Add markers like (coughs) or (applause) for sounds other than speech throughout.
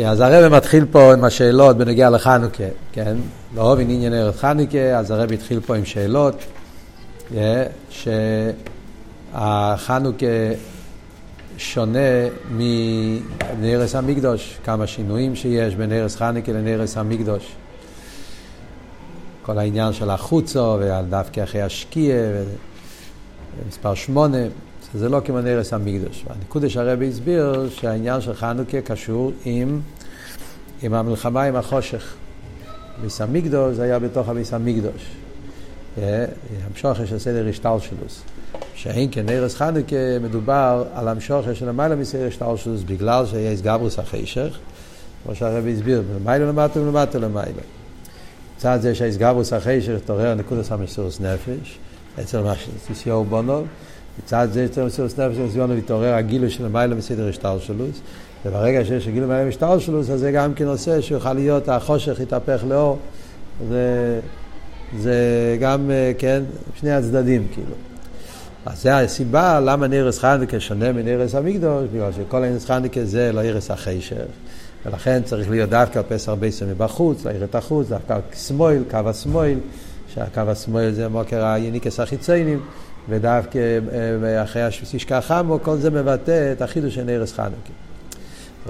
אוקיי, אז הרב מתחיל פה עם השאלות בנגיע לחנוכה, כן? לאהוב עניין ערך חנוכה, אז הרב התחיל פה עם שאלות, שהחנוכה שונה מנרס המקדוש, כמה שינויים שיש בין נרס חנוכה לנרס המקדוש. כל העניין של החוצו, ועל דווקא אחרי השקיע, ומספר שמונה. זה לא כמו נרס המקדוש. הנקודה שהרבי הסביר שהעניין של חנוכה קשור עם, עם המלחמה עם החושך. ביס המקדוש זה היה בתוך הביס המקדוש. המשוכר של סדר השטלשלוס. שאין כנרס חנוכה מדובר על המשוכר של המעלה מסדר השטלשלוס בגלל שיש גברוס החשך, כמו שהרבי הסביר, מלמעלה למטה ולמטה למעלה. מצד זה שיש גברוס החשך תעורר נקודס המסירוס נפש, אצל מה שתסיעו בונו, מצד זה יותר מסירות נפש וניסיון להתעורר הגילוי של המיילה מסדר השטלשלוס, וברגע שיש גילוי מיילה השטלשלוס, אז זה גם כן עושה שיוכל להיות החושך יתהפך לאור. זה, זה גם, כן, שני הצדדים כאילו. אז זה הסיבה למה נרס חנדקה שונה מנרס המקדוש, בגלל שכל הנרס חנדקה זה לא ירס החשך. ולכן צריך להיות דווקא פסח ביסר מבחוץ, להעיר את החוץ, דווקא שמאל, קו השמאל, שהקו השמאל זה מוקר היניקס החיציינים. ודווקא אה, אחרי השתשכח חמו, כל זה מבטא את החידוש של נרס חנוכה.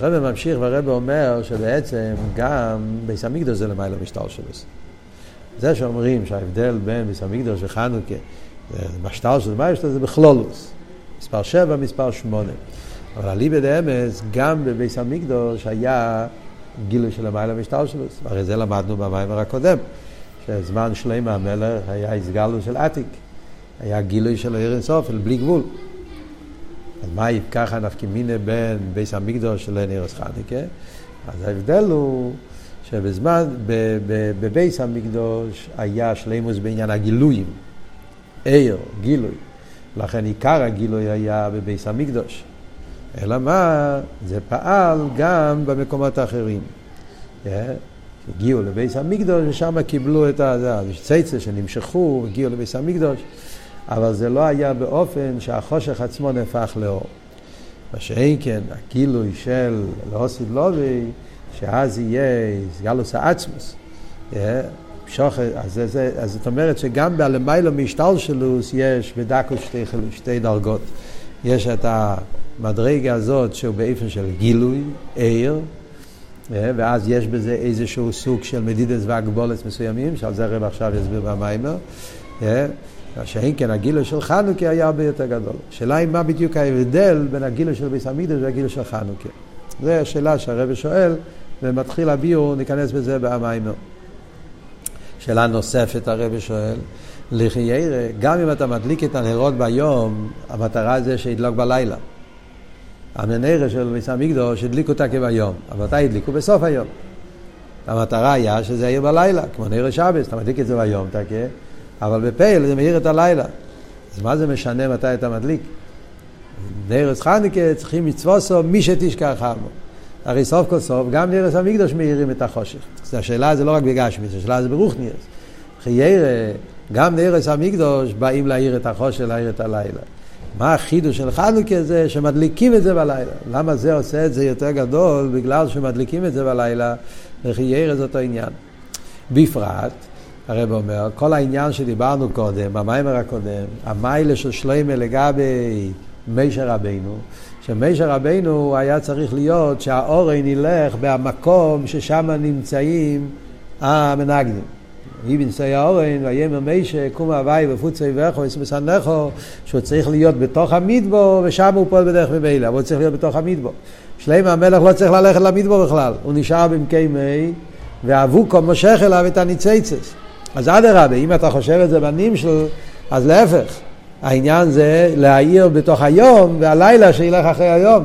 הרב ממשיך והרב אומר שבעצם גם ביס המקדוש זה למעלה משטר שלו. זה שאומרים שההבדל בין ביס המקדוש וחנוכה, משטר של מעלה זה בכלולוס. מספר שבע, מספר שמונה. אבל אליבא דאמס, גם בביס המקדוש היה גילוי של המעלה משטר שלו. הרי זה למדנו במיימר הקודם, שזמן שלמה המלך היה הסגלו של עתיק. היה גילוי של העיר אינסוף, בלי גבול. אז מה ככה נפקא מיני בין ביס המקדוש לנרס חניקה? אז ההבדל הוא שבזמן, בביס המקדוש היה שלימוס בעניין הגילויים, עיר, גילוי. לכן עיקר הגילוי היה בביס המקדוש. אלא מה? זה פעל גם במקומות האחרים. הגיעו לביס המקדוש ושם קיבלו את ה... צייצה שנמשכו, הגיעו לביס המקדוש. אבל זה לא היה באופן שהחושך עצמו נהפך לאור. מה שאין כן, הגילוי של לאוסיד לובי, שאז יהיה גלוס האצמוס. שוחר, אז, אז זאת אומרת שגם בלמיילו משטלשלוס יש בדקו שתי, שתי דרגות. יש את המדרגה הזאת שהוא באופן של גילוי, עיר, ואז יש בזה איזשהו סוג של מדידס והגבולת מסוימים, שעל זה הרב עכשיו יסביר במיימר. שאין כן הגילוי של חנוכה היה הרבה יותר גדול. השאלה היא מה בדיוק ההבדל בין הגילוי של ביס המקדש והגילוי של חנוכה. זו השאלה שהרבא שואל, ומתחיל הביור, ניכנס בזה במיימר. שאלה נוספת הרבא שואל, לכי ירא, גם אם אתה מדליק את הנרות ביום, המטרה זה שידלוק בלילה. המנהרה של ביס המקדוש הדליקו אותה כביום, אבל מתי הדליקו? בסוף היום. המטרה היה שזה יהיה בלילה, כמו נר שבס, אתה מדליק את זה ביום, אתה כן? אבל בפייל זה מאיר את הלילה. אז מה זה משנה מתי אתה מדליק? נרס חניקה צריכים מצווסו מי שתשכח עמו. הרי סוף כל סוף גם נרס המקדוש מאירים את החושך. אז השאלה זה לא רק בגשמיס, השאלה זה ברוכניאס. חיירה, גם נרס המקדוש באים להאיר את החושך, להאיר את הלילה. מה החידוש של חנוכה זה שמדליקים את זה בלילה. למה זה עושה את זה יותר גדול? בגלל שמדליקים את זה בלילה, וחיירה זה אותו עניין. בפרט, הרב אומר, כל העניין שדיברנו קודם, במיימר הקודם, המיילה של שלמה לגבי מישר רבינו, שמישר רבינו היה צריך להיות שהאורן ילך במקום ששם נמצאים המנגנים. איבנסי האורן, ויאמר מישה, קום הוואי ופוצי וכו, יסמסנכו, שהוא צריך להיות בתוך המדבור, ושם הוא פועל בדרך ממילא, אבל הוא צריך להיות בתוך המדבור. שלמה המלך לא צריך ללכת למדבור בכלל, הוא נשאר במקי מי, ואבוקו מושך אליו את הניציצס. אז אדרבה, אם אתה חושב את זה בנים של, אז להפך. העניין זה להעיר בתוך היום, והלילה שילך אחרי היום.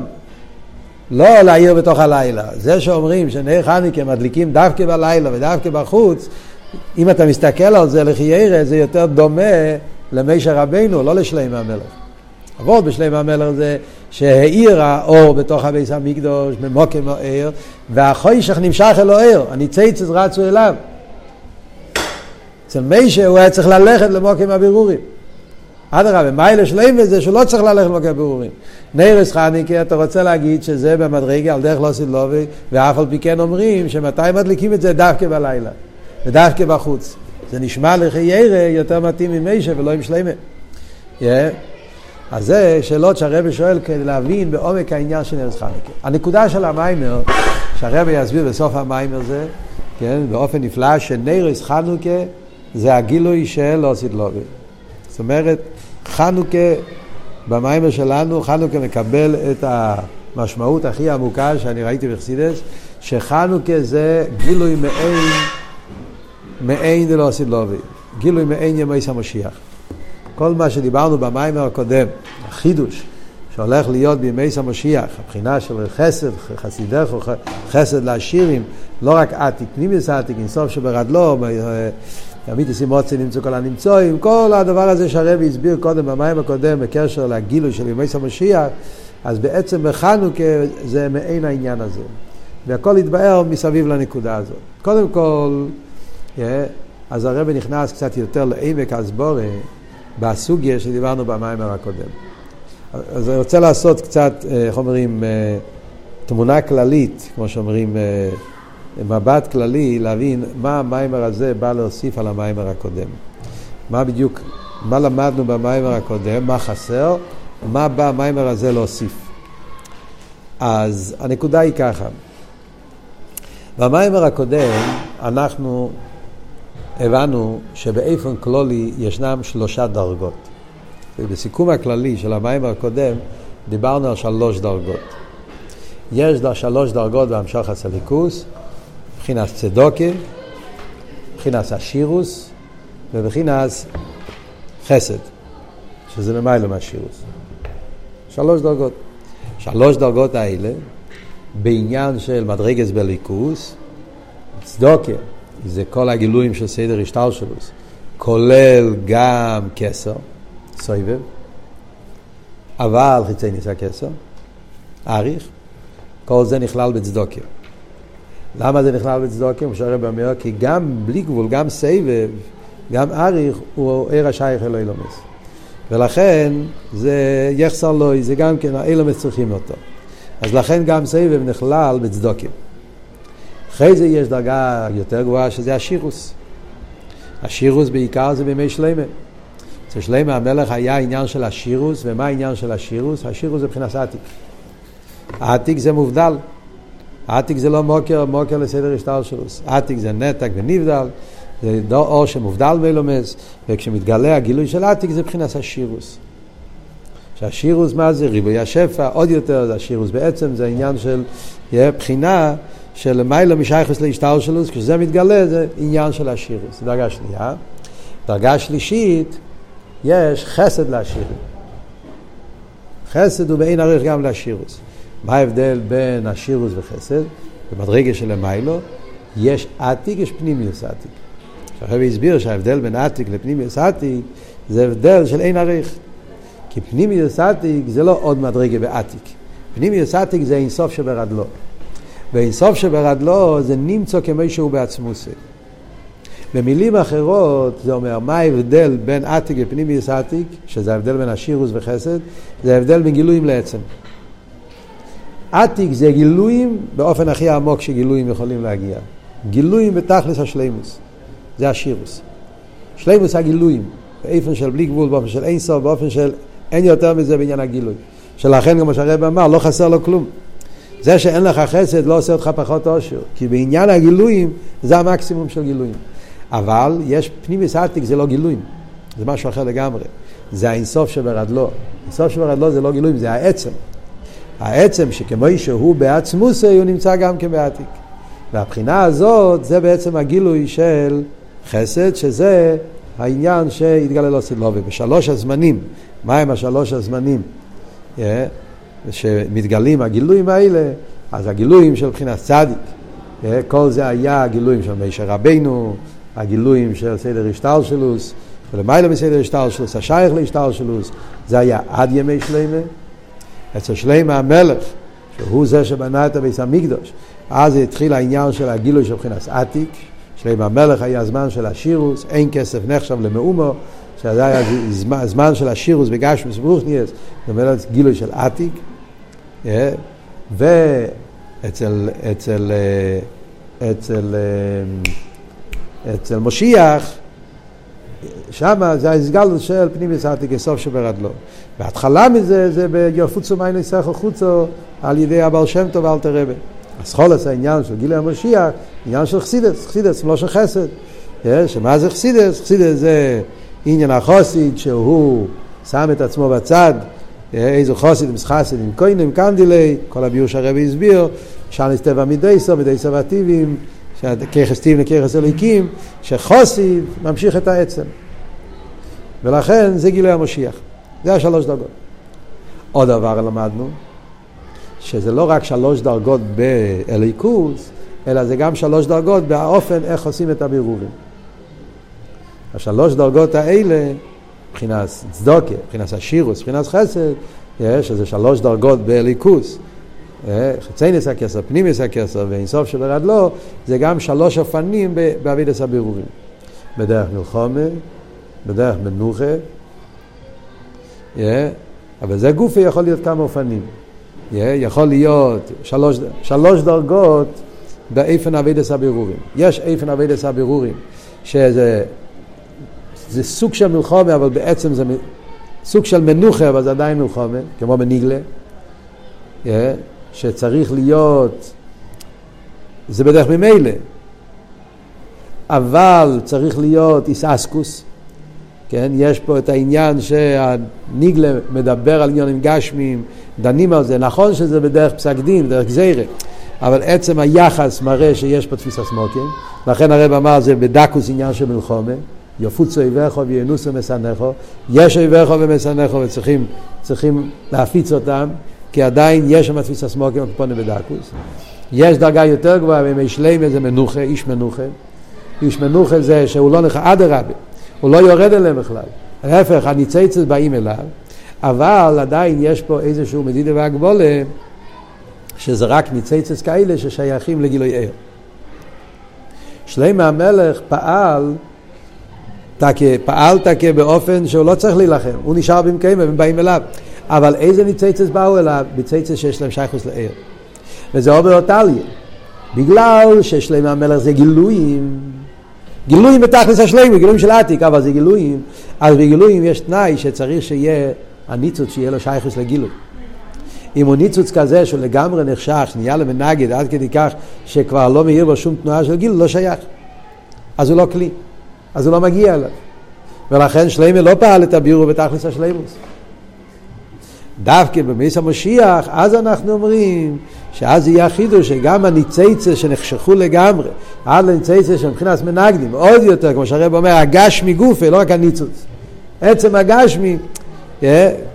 לא להעיר בתוך הלילה. זה שאומרים שנר חניקה מדליקים דווקא בלילה ודווקא בחוץ, אם אתה מסתכל על זה לחיירה, זה יותר דומה למישר רבנו, לא לשלם המלך. עבוד בשלם המלך זה שהאיר האור בתוך הביס המקדוש, ממוקם העיר, והחוישך נמשך אל העיר, הניציצס רצו אליו. אצל מיישה הוא היה צריך ללכת למוקים הבירורים. אדרבה, מיילה שלם זה שלא צריך ללכת לבקר בירורים. נרס חניקה, אתה רוצה להגיד שזה במדרגה על דרך לא סילובי, ואף על פי כן אומרים שמתי מדליקים את זה דווקא בלילה, ודווקא בחוץ. זה נשמע לחיירה יותר מתאים עם מישה ולא עם שלמה. Yeah. אז זה שאלות שהרבא שואל כדי להבין בעומק העניין של נרס חניקה. הנקודה של המיימר, שהרבא יסביר בסוף המיימר זה, כן, באופן נפלא, שנרס חנוכה זה הגילוי של אוסית לובי. זאת אומרת, חנוכה, במיימר שלנו, חנוכה מקבל את המשמעות הכי עמוקה שאני ראיתי בחסידס, שחנוכה זה גילוי מעין, מעין דלא אוסית לובי. גילוי מעין ימי המשיח. כל מה שדיברנו במיימר הקודם, החידוש, שהולך להיות בימי המשיח, הבחינה של חסד, חסידך, חסד לעשירים, לא רק עתיק, פנימיוס עתיק, אינסוף שברדלו, תמיד עושים מוצא נמצאו כל הנמצואים, כל הדבר הזה שהרבי הסביר קודם במים הקודם בקשר לגילוי של ימי המשיח, אז בעצם בחנוכה זה מעין העניין הזה. והכל התבאר מסביב לנקודה הזאת. קודם כל, אז הרבי נכנס קצת יותר לעמק הסבורה בסוגיה שדיברנו במים הקודם. אז אני רוצה לעשות קצת, איך אומרים, תמונה כללית, כמו שאומרים, מבט כללי, להבין מה המיימר הזה בא להוסיף על המיימר הקודם. מה בדיוק, מה למדנו במיימר הקודם, מה חסר, מה בא המיימר הזה להוסיף. אז הנקודה היא ככה, במיימר הקודם אנחנו הבנו שבאיפן כלולי ישנם שלושה דרגות. ובסיכום הכללי של המיימר הקודם דיברנו על שלוש דרגות. יש שלוש דרגות בהמשך הסליקוס, מבחינת צדוקה, מבחינת השירוס ובבחינת חסד, שזה למעלה מהשירוס. שלוש דרגות. שלוש דרגות האלה, בעניין של מדרגס בליכוס, צדוקה, זה כל הגילויים של סדר השטר שלו, כולל גם כסר, סויבב, אבל חיצי ניסה כסר, אריך, כל זה נכלל בצדוקה. למה זה נכלל בצדוקה? כמו שהרב אומר, כי גם בלי גבול, גם סבב, גם אריך, הוא עיר השייך אלוהי לומס. ולכן זה יחסר לו, זה גם כן, האילומס צריכים אותו. אז לכן גם סבב נכלל בצדוקה. אחרי זה יש דרגה יותר גבוהה שזה השירוס. השירוס בעיקר זה בימי שלמה. אצל שלמה המלך היה עניין של השירוס, ומה העניין של השירוס? השירוס זה מבחינת עתיק. עתיק זה מובדל. עתיק זה לא מוקר, מוקר לסדר השטר שלו. עתיק זה נתק ונבדל, זה אור שמובדל מלומס, וכשמתגלה הגילוי של עתיק זה מבחינת השירוס. שהשירוס מה זה? ריבוי השפע, עוד יותר זה השירוס בעצם, זה עניין של בחינה של מיילו משייכוס להשטר שלו, כשזה מתגלה זה עניין של השירוס, דרגה שנייה. דרגה שלישית, יש חסד לעשירים. חסד הוא באין ערך גם לעשירוס. מה ההבדל בין השירוס וחסד? במדרגה של המיילו, יש עתיק, יש פנימיוס עתיק. עכשיו הסביר שההבדל בין עתיק לפנימיוס עתיק זה הבדל של אין עריך. כי פנימיוס עתיק זה לא עוד מדרגה בעתיק. פנימיוס עתיק זה אינסוף שברדלו. ואינסוף שברדלו זה נמצא כמו שהוא בעצמוסי. במילים אחרות זה אומר מה ההבדל בין עתיק לפנימיוס עתיק, שזה ההבדל בין השירוס וחסד, זה ההבדל בין גילויים לעצם. עתיק זה גילויים באופן הכי עמוק שגילויים יכולים להגיע. גילויים בתכלס השלימוס. זה השירוס. שלימוס הגילויים. באופן של בלי גבול, באופן של אין סוף, באופן של אין יותר מזה בעניין הגילוי. שלכן כמו שהרב אמר, לא חסר לו כלום. זה שאין לך חסד לא עושה אותך פחות עושר. כי בעניין הגילויים זה המקסימום של גילויים. אבל יש פנימיס עתיק זה לא גילויים. זה משהו אחר לגמרי. זה האינסוף שברדלו. אינסוף שברדלו זה לא גילויים, זה העצם. העצם שכמו שהוא בעצמוסי הוא נמצא גם כן בעתיק. והבחינה הזאת זה בעצם הגילוי של חסד, שזה העניין שהתגלה לו סילובי. בשלוש הזמנים, מהם השלוש הזמנים yeah, שמתגלים הגילויים האלה, אז הגילויים של בחינת צדיק, yeah, כל זה היה הגילויים של מישר רבינו, הגילויים של סדר השטלשלוס, ולמעלה מסדר השטלשלוס, השייך להשטלשלוס, זה היה עד ימי שלמה. אצל שלמה המלך, שהוא זה שבנה את הביס המקדוש, אז התחיל העניין של הגילוי של מבחינת עתיק, שלמה המלך היה הזמן של השירוס, אין כסף נחשב למאומו, שזה היה זמן, זמן של השירוס בגשמוס ברוכניאס, זאת אומרת גילוי של עתיק, אה, ואצל אצל, אה, אצל, אצל משיח, שם זה ההסגלות של פנימיס עתיק כסוף שברדלו. בהתחלה מזה זה ביופוצו מיינו יסחו חוצו על ידי הבעל שם טוב ואל תרבה. הסחולס העניין של גילי המשיח, עניין של חסידס, חסידס לא של חסד. שמה זה חסידס? חסידס זה עניין החוסיד שהוא שם את עצמו בצד, איזה חוסיד עם חסיד עם קוינים, קנדילי, כל הביור שהרבי הסביר, שאנס טבע מדייסו, מדייסו והטיבים, ככס טיב לככס אליקים, שחוסיד ממשיך את העצם. ולכן זה גילוי המשיח. זה השלוש דרגות. עוד דבר למדנו, שזה לא רק שלוש דרגות באליקוס, אלא זה גם שלוש דרגות באופן איך עושים את הבירורים. השלוש דרגות האלה, מבחינת צדוקה, מבחינת השירוס, מבחינת חסד, שזה שלוש דרגות באליקוס. חציינס הכסר, פנימיס הכסר ואינסוף של הרדלו, זה גם שלוש אופנים באבידס הבירורים. בדרך מלחומה, בדרך מנוחה, אבל זה גופי יכול להיות כמה אופנים. יכול להיות שלוש, שלוש דרגות באיפן אבידס הבירורים. יש איפן אבידס הבירורים, שזה זה סוג של מלחומה, אבל בעצם זה סוג של מנוחה, אבל זה עדיין מלחומה, כמו בניגלה, שצריך להיות, זה בדרך ממילא, אבל צריך להיות איסאסקוס, כן? יש פה את העניין שהניגלה מדבר על עניונים גשמיים, דנים על זה, נכון שזה בדרך פסק דין, דרך גזירה, אבל עצם היחס מראה שיש פה תפיסה סמוקים, לכן הרב אמר זה בדקוס עניין של מלחומה, יפוצו איבכו וינוסו מסנכו, יש איבכו ומסנכו וצריכים להפיץ אותם, כי עדיין יש שם תפיסה סמוקים הקופונה בדקוס. יש דרגה יותר גבוהה בימי שלמה זה מנוחה, איש מנוחה. איש מנוחה זה שהוא לא נכה, אדרבה, הוא לא יורד אליהם בכלל. להפך, הניציצות באים אליו, אבל עדיין יש פה איזשהו מדידה והגבולה, שזה רק ניציצות כאלה ששייכים לגילוי ער. שלמה המלך פעל תקה, פעל תקה באופן שהוא לא צריך להילחם, הוא נשאר במקיימה והם באים אליו. אבל איזה ניציצס באו אליו? ניציצס שיש להם שייכוס לעיר. וזה עובר אותליה. בגלל ששלמה המלך זה גילויים, גילויים בתכלס השלמה, גילויים של עתיק, אבל זה גילויים, אז בגילויים יש תנאי שצריך שיהיה הניצוץ, שיהיה לו שייכוס לגילוי. אם הוא ניצוץ כזה שהוא לגמרי נחשך, שנהיה למנגד עד כדי כך שכבר לא מאיר בו שום תנועה של גילוי, לא שייך. אז הוא לא כלי, אז הוא לא מגיע אליו. ולכן שלמה לא פעל את הבירו בתכלס השלימוס. דווקא במיס המשיח, אז אנחנו אומרים שאז יהיה החידוש שגם הניצייצה שנחשכו לגמרי, עד לניצייצה שמבחינת מנגדים, עוד יותר, כמו שהרב אומר, הגשמי גופה, לא רק הניצוץ. עצם הגשמי,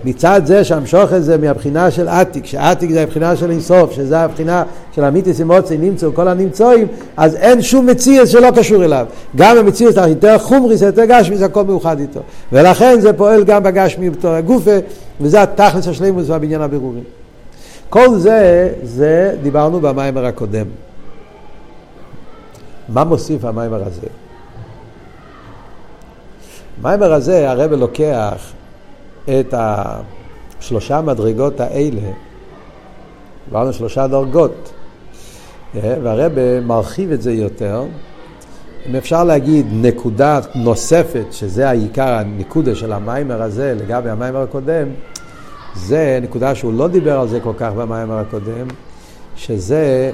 מצד זה שהמשוך את זה מהבחינה של עתיק, שעתיק זה הבחינה של אינסוף, שזה הבחינה של המיתיס אימוצי נמצאו, כל הנמצואים, אז אין שום מציאות שלא קשור אליו. גם המציאות היותר חומריס, היותר גשמי, זה הכל מאוחד איתו. ולכן זה פועל גם בגשמי בתור הגופה, וזה התכלס השלימוס והבניין הבירורים. כל זה, זה דיברנו במיימר הקודם. מה מוסיף המיימר הזה? המיימר הזה, הרב לוקח את השלושה מדרגות האלה, דיברנו שלושה דרגות, אה, והרב מרחיב את זה יותר. אם אפשר להגיד נקודה נוספת, שזה העיקר הנקודה של המיימר הזה לגבי המיימר הקודם, זה נקודה שהוא לא דיבר על זה כל כך במיימר הקודם, שזה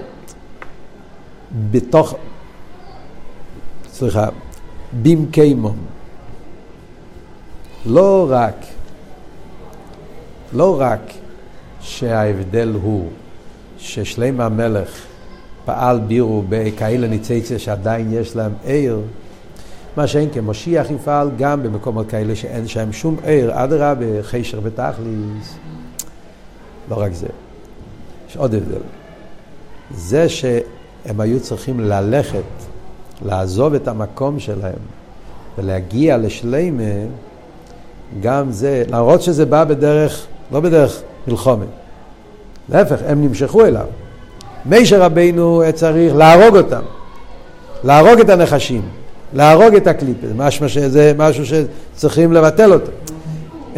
בתוך, סליחה, במקיימום. לא רק לא רק שההבדל הוא ששלם המלך פעל בירו בכאלה ניציציה שעדיין יש להם עיר, מה שאין כמשיח יפעל גם במקומות כאלה שאין שם שום עיר, אדרבה, חישר ותכליס. לא רק זה, יש עוד הבדל. זה שהם היו צריכים ללכת, לעזוב את המקום שלהם ולהגיע לשלימה, גם זה, למרות שזה בא בדרך לא בדרך מלחומה. להפך, הם נמשכו אליו. מישר רבינו צריך להרוג אותם, להרוג את הנחשים. להרוג את הקליפה, משהו, שזה משהו שצריכים לבטל אותו.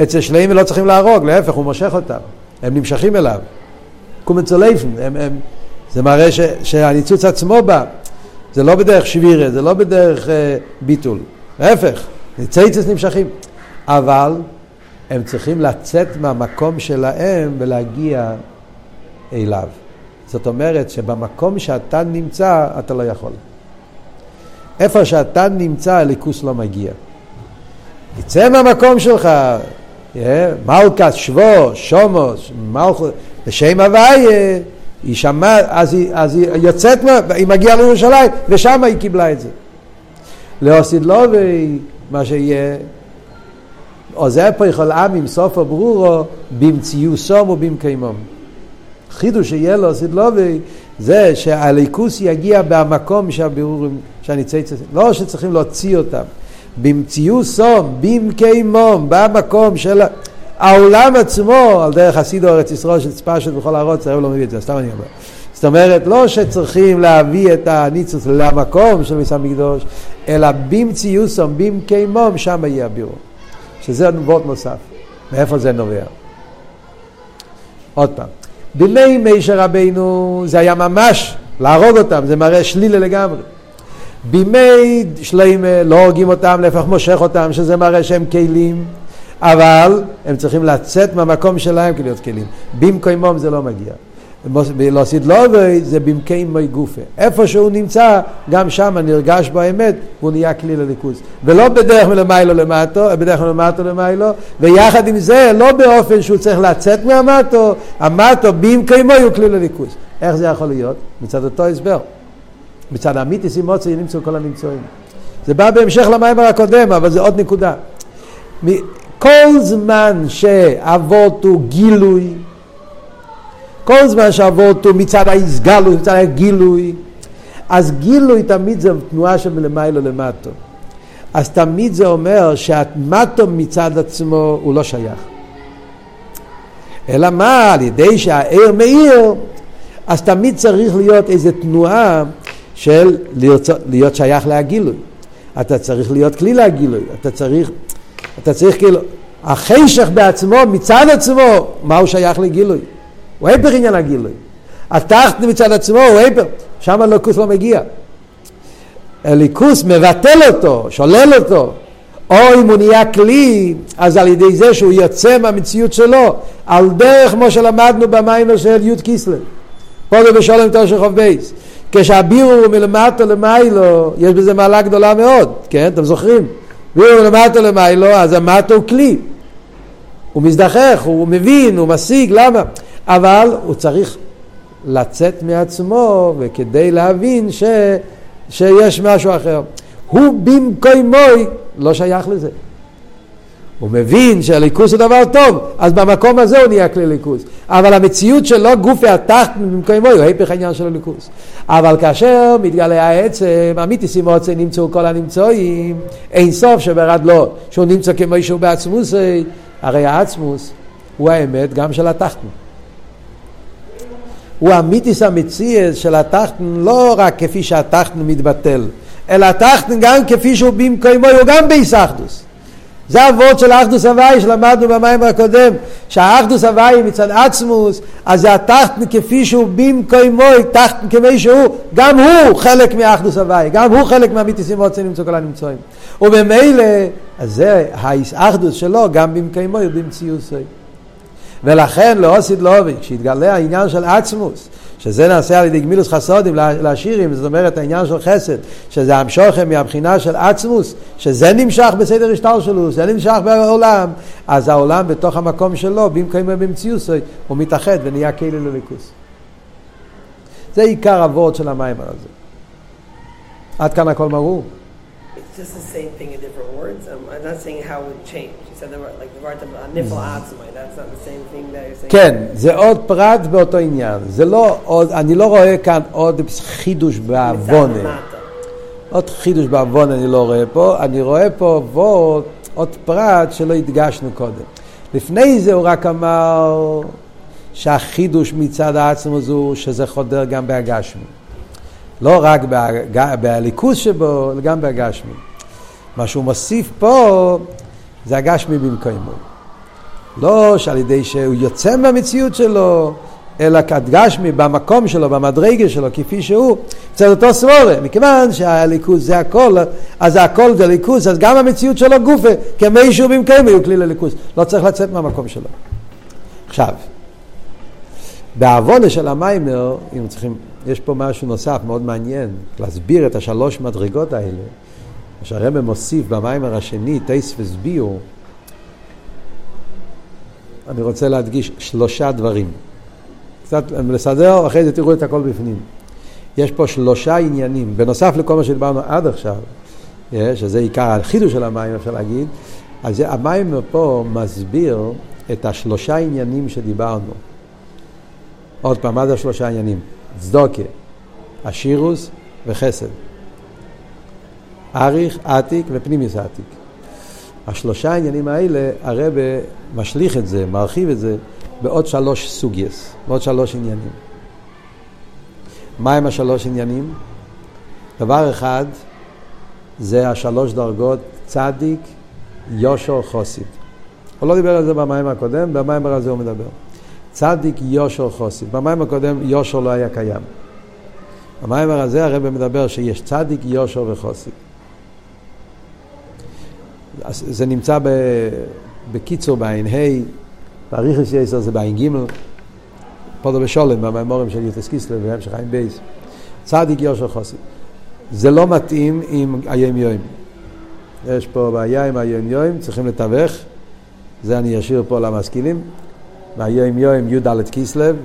אצל שלעים לא צריכים להרוג, להפך, הוא מושך אותם, הם נמשכים אליו. קומנצולייפן, הם, הם, זה מראה ש, שהניצוץ עצמו בא, זה לא בדרך שבירה, זה לא בדרך אה, ביטול, להפך, ניצייצס נמשכים. אבל הם צריכים לצאת מהמקום שלהם ולהגיע אליו. זאת אומרת שבמקום שאתה נמצא, אתה לא יכול. איפה שאתה נמצא, הליכוס לא מגיע. יצא מהמקום שלך, מלכס, שבו, שומוס, מלכוס, בשם הוויה, היא שמעה, אז אז היא יוצאת, היא מגיעה לירושלים, ושם היא קיבלה את זה. לאוסיד לובי, מה שיהיה, עוזר פה יכול עם סוף הברורו, במציוסום ובמקיימום. חידוש שיהיה לו סידלובי זה שהליכוס יגיע במקום שהבירורים, שהניצייצס, לא שצריכים להוציא אותם. במציוסום, במקיימום, במקום של העולם עצמו, על דרך חסידו ארץ ישראל של צפשת בכל ארץ, הרב לא מביא את זה, סתם אני אומר. זאת אומרת, לא שצריכים להביא את הניצוץ למקום של מיס המקדוש, אלא במציוסום, במקיימום, שם יהיה הבירור. שזה נבואות נוסף. מאיפה זה נובע? עוד פעם. בימי מישר רבינו זה היה ממש להרוג אותם, זה מראה שלילה לגמרי. בימי שלמה לא הורגים אותם, להפך מושך אותם, שזה מראה שהם כלים, אבל הם צריכים לצאת מהמקום שלהם כדי להיות כלים. במקומם זה לא מגיע. לא סידלובי זה במקיימי גופה. איפה שהוא נמצא, גם שם נרגש באמת, הוא נהיה כלי לליכוז. ולא בדרך מלמיילו למטו, בדרך מלמטו למיילו, ויחד עם זה, לא באופן שהוא צריך לצאת מהמטו, המטו במקיימו הוא כלי לליכוז. איך זה יכול להיות? מצד אותו הסבר. מצד המיתיס אימוצי נמצאו כל הנמצואים. זה בא בהמשך למיימר הקודם, אבל זה עוד נקודה. כל זמן שאבות הוא גילוי, כל זמן שאבות הוא מצד ההסגלות, מצד הגילוי, אז גילוי תמיד זה תנועה של מלמיילו למטו. אז תמיד זה אומר שהמטו מצד עצמו הוא לא שייך. אלא מה, על ידי שהעיר מאיר, אז תמיד צריך להיות איזו תנועה של להיות, להיות שייך להגילוי. אתה צריך להיות כלי להגילוי, אתה צריך, אתה צריך כאילו, החשך בעצמו, מצד עצמו, מה הוא שייך לגילוי? הוא היפך עניין הגילוי. התחת מצד עצמו הוא היפך, שם הליכוס לא מגיע. הליכוס מבטל אותו, שולל אותו. או אם הוא נהיה כלי, אז על ידי זה שהוא יוצא מהמציאות שלו, על דרך כמו שלמדנו במים של י' כיסלב. פה זה בשולם תושך חוב בייס. כשהבירו הוא מלמטה למיילו, יש בזה מעלה גדולה מאוד, כן? אתם זוכרים? בירו מלמטה למיילו, אז המטה הוא כלי. הוא מזדחך, הוא מבין, הוא משיג, למה? אבל הוא צריך לצאת מעצמו וכדי להבין ש, שיש משהו אחר. הוא במקומוי לא שייך לזה. הוא מבין שהליכוס הוא דבר טוב, אז במקום הזה הוא נהיה כלי ליכוס. אבל המציאות שלו גופי התחת במקומו הוא היפך העניין של הליכוס. אבל כאשר מתגלה העצם, המיתיסים מוצא נמצאו כל הנמצואים, אין סוף שברד לא, שהוא נמצא כמו שהוא בעצמוס, הרי העצמוס הוא האמת גם של התחתן. הוא המיתיס המציאס של התחתן לא רק כפי שהתחתן מתבטל, אלא התחתן גם כפי שהוא במקומו, הוא גם באיסאחדוס. זה הוורד של האחדוס הוואי שלמדנו במים הקודם, שהאחדוס הוואי מצד עצמוס, אז זה התחתן כפי שהוא במקומו, תחתן כמי שהוא, גם הוא חלק מהאחדוס הוואי, גם הוא חלק מהמיתיסים רוצים למצוא כל הנמצואים. וממילא, אז זה האחדוס שלו גם במקומו ובמציאוסו. ולכן לאוסיד לובי, כשהתגלה העניין של עצמוס, שזה נעשה על ידי גמילוס חסודים לשירים, זאת אומרת העניין של חסד, שזה המשוכם מהבחינה של עצמוס, שזה נמשך בסדר השטר שלו, זה נמשך בעולם, אז העולם בתוך המקום שלו, במקום במציאות, הוא מתאחד ונהיה כאילו לליכוס. זה עיקר הוורד של המים הזה. עד כאן הכל ברור. It's just the same thing in different words. I'm not saying how it would change. You said like saying. כן, זה עוד פרט באותו עניין. זה לא עוד, אני לא רואה כאן עוד חידוש בעוונה. עוד חידוש בעוונה אני לא רואה פה. אני רואה פה ועוד, עוד פרט שלא הדגשנו קודם. לפני זה הוא רק אמר שהחידוש מצד העצמוס הוא שזה חודר גם בהגשמי. לא רק בליכוז שבו, אלא גם בהגשמי. מה שהוא מוסיף פה זה הגשמי במקומו. לא שעל ידי שהוא יוצא מהמציאות שלו, אלא כדגשמי במקום שלו, במדרגה שלו, כפי שהוא, אצל אותו סבורה. מכיוון שהליכוז זה הכל, אז הכל זה ליכוז, אז גם המציאות שלו גופה, כמי שהוא במקומו הוא כלי לליכוז. לא צריך לצאת מהמקום שלו. עכשיו, בעוונה של המיימר, אם צריכים, יש פה משהו נוסף מאוד מעניין, להסביר את השלוש מדרגות האלה, מה מוסיף במיימר השני, טייס וסביעו, אני רוצה להדגיש שלושה דברים. קצת לסדר, אחרי זה תראו את הכל בפנים. יש פה שלושה עניינים, בנוסף לכל מה שדיברנו עד עכשיו, שזה עיקר החידוש של המים, אפשר להגיד, אז המים פה מסביר את השלושה עניינים שדיברנו. עוד פעם, מה זה השלושה עניינים? צדוקה, אשירוס וחסד. אריך, עתיק ופנימיס עתיק. השלושה העניינים האלה, הרב משליך את זה, מרחיב את זה, בעוד שלוש סוגייס, בעוד שלוש עניינים. מהם השלוש עניינים? דבר אחד זה השלוש דרגות צדיק, יושר, חוסיד. הוא לא דיבר על זה במאמר הקודם, במאמר הזה הוא מדבר. צדיק, ישר, חסיד. במאמר הקודם ישר לא היה קיים. במאמר הזה הרב מדבר שיש צדיק, ישר וחסיד. זה נמצא בקיצור בעין ה', באריכות יתר זה בעין ג', פדה בשלום, במאמרים של י״ט כסלו והמשך עין בייס. צדיק ישר חסיד. זה לא מתאים עם היום יום. יש פה בעיה עם היום יום, צריכים לתווך, זה אני אשאיר פה למשכילים. מהיום יום י"ד קיסלב,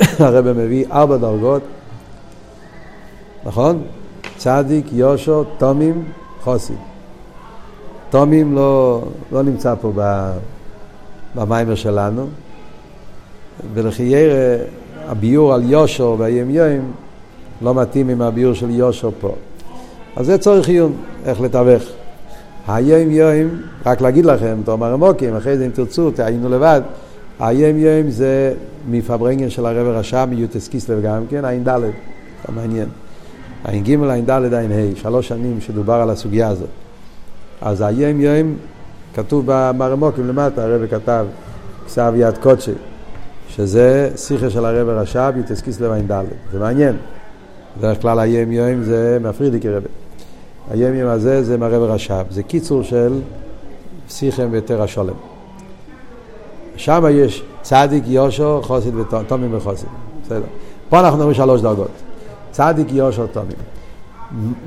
(coughs) הרב מביא ארבע דרגות, נכון? צדיק, יושו, תומים, חוסי. תומים לא, לא נמצא פה במיימר שלנו, ולחייר הביור על יושר והים יום לא מתאים עם הביור של יושר פה. אז זה צורך עיון, איך לתווך. היום יום, רק להגיד לכם, תאמר עמוקים, אחרי זה אם תרצו, תעיינו לבד, היום יום זה מפברנגן של הרב רשע, מיוטס קיסלב גם כן, עין ד', זה מעניין. עין ג', עין ד', עין ה', שלוש שנים שדובר על הסוגיה הזאת. אז היום יום, כתוב במרמוקים למטה, הרב כתב, כסב יד קודשי, שזה שיחה של הרב רש"ב, יתסקיס לבין ד', זה מעניין. בדרך כלל היום יום זה מפרידיקי רבי. היום יום הזה זה מהרב רש"ב, זה קיצור של שיחם ותר השולם. שם יש צדיק, יושו, חוסית ותומים וחוסית. בסדר. פה אנחנו מדברים שלוש דרגות. צדיק, יושו, תומים.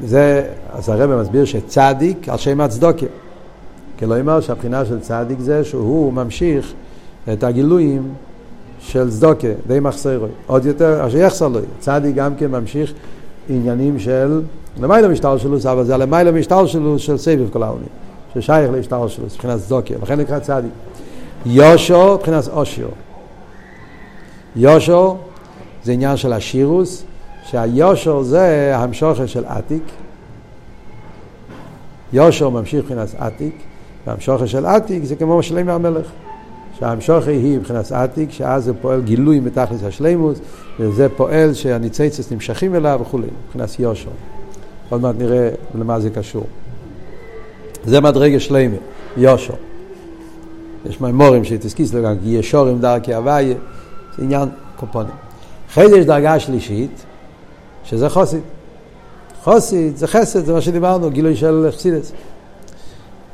זה, אז הרב מסביר שצדיק על שם הצדוקה. כלומר שהבחינה של צדיק זה שהוא ממשיך את הגילויים של צדוקה, די מחסרוי. עוד יותר, אשר יחסר לו. צדיק גם כן ממשיך עניינים של למעלה משטר שלו, אבל זה למעלה משטר שלו של סבב כל העולים, ששייך להשטר שלו, מבחינת צדוקה, לכן נקרא צדיק. יושו, מבחינת אושר. יושו זה עניין של השירוס, שהיושר זה המשוכר של עתיק. יושר ממשיך מבחינת עתיק, והמשוכר של עתיק זה כמו שלם המלך. שהמשוכר היא מבחינת עתיק, שאז זה פועל גילוי מתכלס השלימוס, וזה פועל שהניציצס נמשכים אליו וכולי, מבחינת יושר. עוד מעט נראה למה זה קשור. זה מדרגה שלמה, יושר. יש מימורים שתסכיס לגן, כי ישורים דרכי הוויה, זה עניין קופונים. אחרי זה יש דרגה שלישית, שזה חוסית. חוסית זה חסד, זה מה שדיברנו, גילוי של חסידס.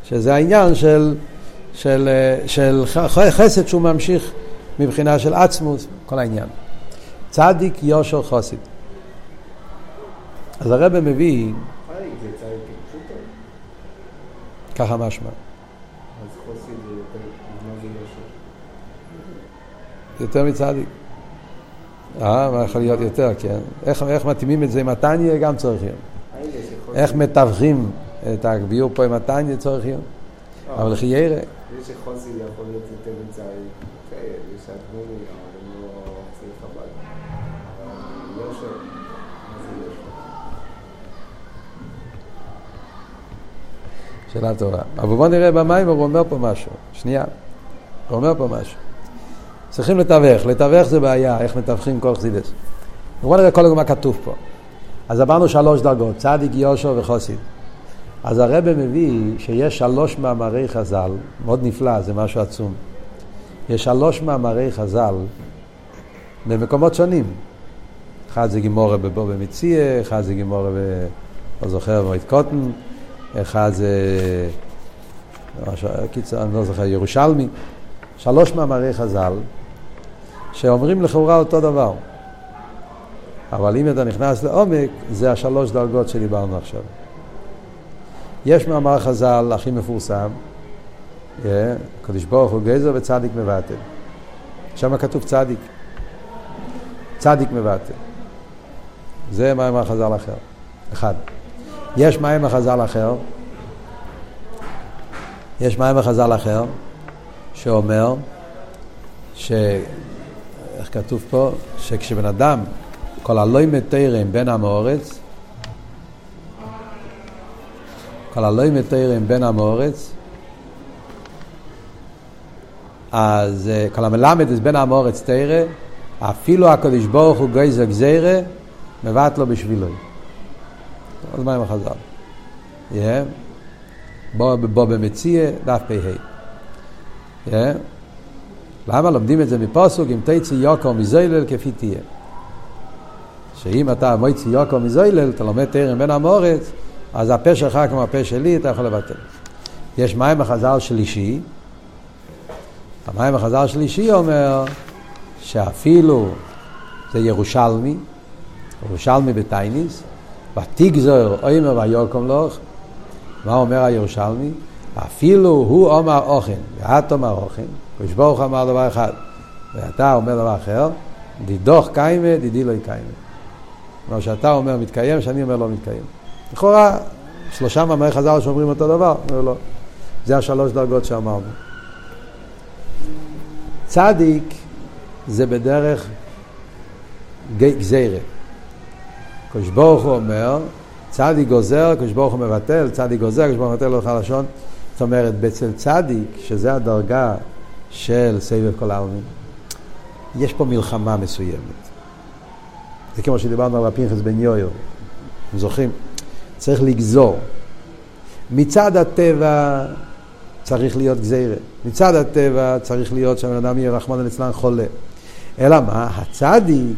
שזה העניין של, של, של חסד שהוא ממשיך מבחינה של עצמוס, כל העניין. צדיק יושר חוסית. אז הרב מביא... ככה משמע. יותר מצדיק. אה, מה יכול להיות יותר, כן. איך, איך מתאימים את זה עם התניא גם צורך יום. איך מתווכים את הביור פה עם התניא יום. אה. אבל לכי ירא. זה שחוסי יכול להיות יותר יש אדמוני, אבל הם לא צריך חב"ד. יושר, מה זה יושר? שאלה טובה. אבל בוא נראה במים, הוא אומר פה משהו. שנייה. הוא אומר פה משהו. צריכים לתווך, לתווך זה בעיה, איך מתווכים כל חסידס. בואו נראה קודם מה כתוב פה. אז עברנו שלוש דרגות, צדיק, יושו וחוסיד. אז הרב מביא שיש שלוש מאמרי חז"ל, מאוד נפלא, זה משהו עצום. יש שלוש מאמרי חז"ל במקומות שונים. אחד זה גימורה בבוא במציע, אחד זה גימורה ב... לא זוכר, במועד קוטן, אחד זה... קיצר, אני לא זוכר, ירושלמי. שלוש מאמרי חז"ל שאומרים לכאורה אותו דבר. אבל אם אתה נכנס לעומק, זה השלוש דרגות שדיברנו עכשיו. יש מאמר חז"ל הכי מפורסם, קדוש ברוך הוא גזר וצדיק מבטל. שם כתוב צדיק. צדיק מבטל. זה מאמר חז"ל אחר. אחד. יש מאמר חז"ל אחר, יש מאמר חז"ל אחר, שאומר, ש... איך כתוב פה? שכשבן אדם, כל הלוי מתרם בין המאורץ, כל הלוי מתרם בין המאורץ, אז אה, כל המלמד is בין המאורץ תרא, אפילו הקדוש ברוך הוא גייזר גזירה, מבט לו בשבילו. אז מה עם החז"ל? בוא, במציע, דף פ"ה. למה לומדים את זה מפוסוק? אם תצא יוקר מזוילל כפי תהיה. שאם אתה מויצי יוקר מזוילל, אתה לומד תרם בין המורץ, אז הפה שלך כמו הפה שלי, אתה יכול לבטל. יש מים החז"ל שלישי, המים החז"ל שלישי אומר שאפילו זה ירושלמי, ירושלמי בתייניס, ותגזור אוימר ויוקום לך, מה אומר הירושלמי? אפילו הוא אומר אוכן, ואת אומר אוכן, קדוש ברוך אמר דבר אחד, ואתה אומר דבר אחר, דידוך קיימה, דידי לא יקיימה. כלומר שאתה אומר מתקיים, שאני אומר לא מתקיים. לכאורה, שלושה מאמרי חז"ל שאומרים אותו דבר, אומר לא. זה השלוש דרגות שאמרנו. צדיק זה בדרך גזירה. קדוש ברוך הוא אומר, צדיק גוזר, קדוש ברוך הוא מבטל, צדיק גוזר, קדוש ברוך הוא מבטל לך לשון. זאת אומרת, אצל צדיק, שזה הדרגה של סבב כל העלמין, יש פה מלחמה מסוימת. זה כמו שדיברנו על הפנחס בן יויו, אתם זוכרים? צריך לגזור. מצד הטבע צריך להיות גזירה. מצד הטבע צריך להיות שהבן אדם יהיה רחמנא ליצלן חולה. אלא מה? הצדיק,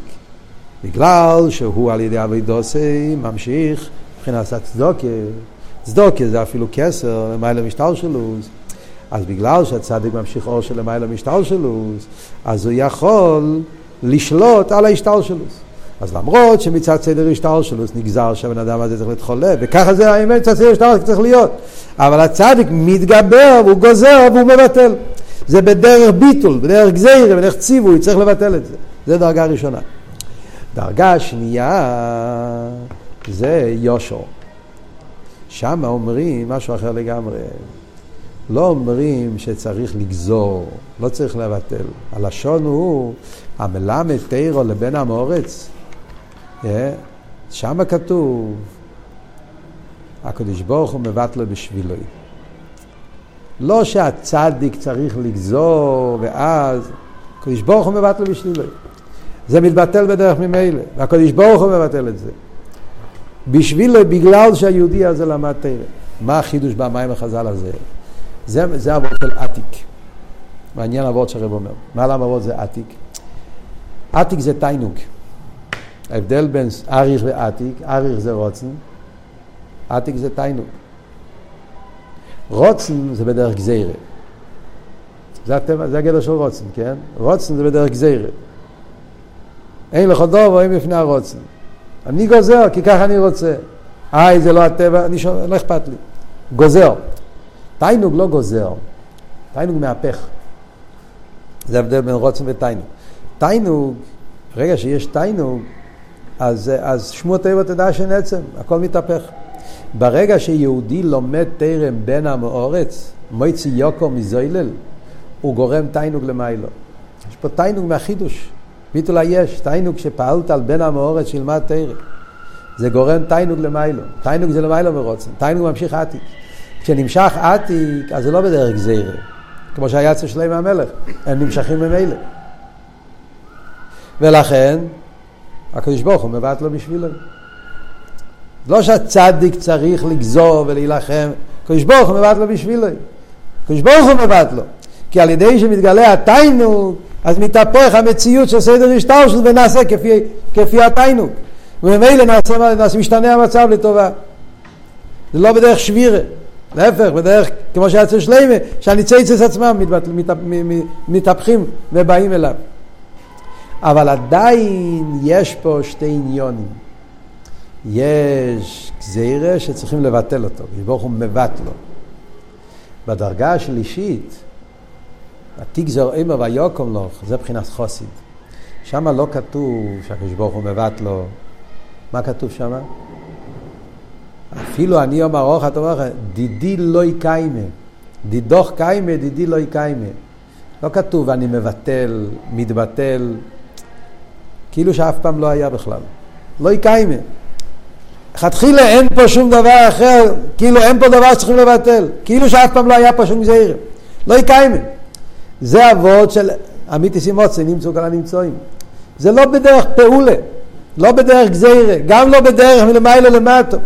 בגלל שהוא על ידי אבידוסי ממשיך מבחינת הצדוקה, צדוקה זה אפילו כסר, למעלה משטר שלו, אז בגלל שהצדיק ממשיך אור של למעלה משטר שלו, אז הוא יכול לשלוט על ההשטר שלו. אז למרות שמצד סדר השטר שלו נגזר שהבן אדם הזה צריך להיות חולה, וככה זה האמת, מצד סדר השטר צריך להיות. אבל הצדיק מתגבר, והוא גוזר והוא מבטל. זה בדרך ביטול, בדרך גזירה, בדרך ציווי, צריך לבטל את זה. זה דרגה ראשונה. דרגה שנייה זה יושו. שם אומרים משהו אחר לגמרי. לא אומרים שצריך לגזור, לא צריך לבטל. הלשון הוא המלמד תירו לבן המורץ. שם כתוב, הקדוש ברוך הוא מבטל בשבילו. לא שהצדיק צריך לגזור ואז, הקדוש ברוך הוא מבטל בשבילו. זה מתבטל בדרך ממילא, והקדוש ברוך הוא מבטל את זה. בשבילו, בגלל שהיהודי הזה למד תרא. מה החידוש במים החז"ל הזה? זה, זה אבות של עתיק. מעניין אבות שהרב אומר. מה למה אבות זה עתיק? עתיק זה תיינוג. ההבדל בין אריך ועתיק, אריך זה רוצן, עתיק זה תיינוג. רוצן זה בדרך גזירה. זה הטבע, זה הגדר של רוצן, כן? רוצן זה בדרך גזירה. אין לך דוב, אין בפני הרוצן. אני גוזר, כי ככה אני רוצה. איי, זה לא הטבע, אני שומע, לא אכפת לי. גוזר. תיינוג לא גוזר, תיינוג מהפך. זה ההבדל בין רוצן ותיינוג. תיינוג, ברגע שיש תיינוג, אז, אז שמו תיבו תדע שנצם, הכל מתהפך. ברגע שיהודי לומד תרם בין המאורץ, מויצי יוקו מזוילל, הוא גורם תיינוג למיילו. יש פה תיינוג מהחידוש. ביטול היש, תיינוג שפעלת על בן המאורץ שילמד תרם. זה גורם תיינוג למיילו. תיינוג זה למיילו מרוצן. תיינוג ממשיך עתיק. כשנמשך עתיק, אז זה לא בדרך גזירה. כמו שהיה אצל שלם המלך. הם נמשכים ממילא. ולכן, הקדוש ברוך הוא מבט לו בשבילו. לא שהצדיק צריך לגזור ולהילחם, קדוש ברוך הוא מבט לו בשבילו. קדוש ברוך הוא מבט לו. כי על ידי שמתגלה התיינוג, אז מתהפך המציאות של סדר השטר ונעשה כפי, כפי התיינוג. וממילא נעשה, נעשה, משתנה המצב לטובה. זה לא בדרך שבירה, להפך, בדרך, כמו שהיה אצל שלמה, שהניציצס עצמם מתבט, מת, מתהפכים ובאים אליו. אבל עדיין יש פה שתי עניונים. יש גזירה שצריכים לבטל אותו, ברוך הוא מבט לו. בדרגה השלישית, התגזור אימא ויוקום לו, זה מבחינת חוסיד. שם לא כתוב שהקדוש ברוך הוא מבט לו. מה כתוב שם? אפילו אני אומר ארוך אתה לך, דידי לא יקיימה. דידוך קיימה, דידי לא יקיימה. לא כתוב אני מבטל, מתבטל, כאילו שאף פעם לא היה בכלל. לא יקיימה. לכתחילה אין פה שום דבר אחר, כאילו אין פה דבר שצריכים לבטל, כאילו שאף פעם לא היה פה שום גזירה. לא יקיימה. זה אבות של אמיתי סימוצי, נמצאו כל הנמצואים. זה לא בדרך פעולה, לא בדרך גזירה, גם לא בדרך מלמעלה למטו.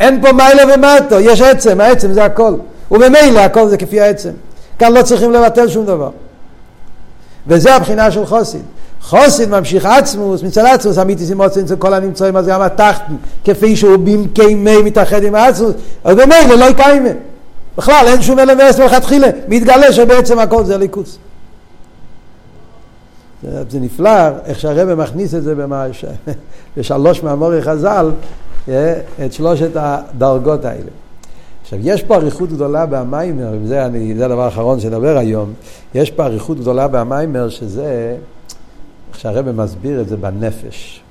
אין פה מיילה ומטו, יש עצם, העצם זה הכל. וממילא הכל זה כפי העצם. כאן לא צריכים לבטל שום דבר. וזה הבחינה של חוסיד. חוסיד ממשיך עצמוס, מצד עצמוס אמיתי סימוצין אצל כל הנמצאים, אז גם התחתן, כפי שהוא במקי מי מתאחד עם עצמוס, אז במילא לא יקיימה. בכלל אין שום אלמס מלכתחילה, מתגלה שבעצם הכל זה ליכוס. זה נפלא איך שהרבא מכניס את זה במש... (laughs) בשלוש מאמורי חז"ל, את שלושת הדרגות האלה. עכשיו, יש פה אריכות גדולה במיימר, וזה אני, זה הדבר האחרון שנדבר היום, יש פה אריכות גדולה במיימר, שזה, איך שהרבא מסביר את זה בנפש.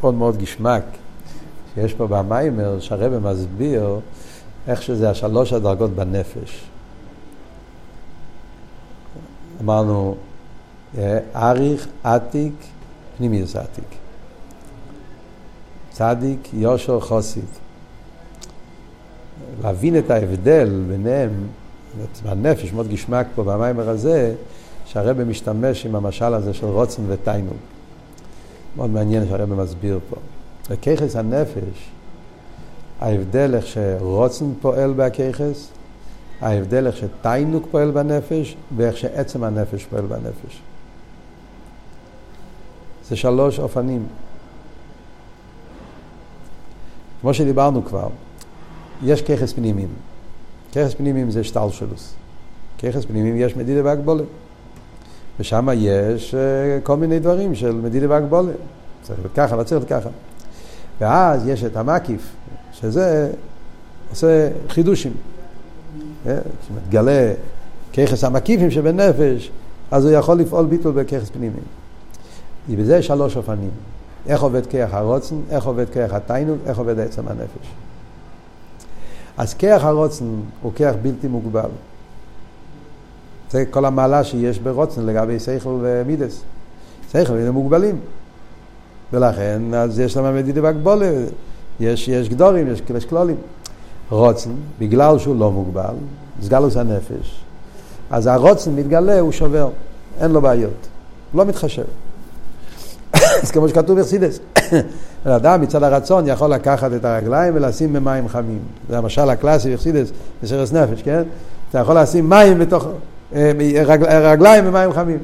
מאוד מאוד גשמק, שיש פה במיימר, שהרבא מסביר איך שזה השלוש הדרגות בנפש. אמרנו, אריך, עתיק, פנימיוס עתיק. צדיק, יושר, חוסיד. להבין את ההבדל ביניהם, בנפש, מאוד גשמק פה במיימר הזה, שהרבא משתמש עם המשל הזה של רוצן ותיינוג. מאוד מעניין שהרבא מסביר פה. בככס הנפש, ההבדל איך שרוצן פועל בהככס, ההבדל איך שתיינוג פועל בנפש, ואיך שעצם הנפש פועל בנפש. זה שלוש אופנים. כמו שדיברנו כבר, יש ככס פנימיים. ככס פנימיים זה שטלשלוס. ככס פנימיים יש מדידה והגבולה. ושם יש uh, כל מיני דברים של מדידה והגבולה. צריך להיות ככה, לא צריך להיות ככה. ואז יש את המקיף, שזה עושה חידושים. אה, כשמתגלה ככס המקיפים שבנפש, אז הוא יכול לפעול ביטול בככס פנימיים. ובזה שלוש אופנים. איך עובד כיח הרוצן, איך עובד כיח התיינוג, איך עובד עצם הנפש. אז כיח הרוצן הוא כיח בלתי מוגבל. זה כל המעלה שיש ברוצן לגבי שכל ומידס. שכל הם מוגבלים. ולכן, אז יש להם מדידה והגבולה, יש, יש גדורים, יש, יש כלולים. רוצן, בגלל שהוא לא מוגבל, סגלוס הנפש, אז הרוצן מתגלה, הוא שובר, אין לו בעיות, לא מתחשב. (coughs) אז כמו שכתוב בחסידס, (coughs) אדם מצד הרצון יכול לקחת את הרגליים ולשים במים חמים. זה המשל הקלאסי בחסידס, בסרס נפש, כן? אתה יכול לשים מים בתוך, אה, רגליים במים חמים.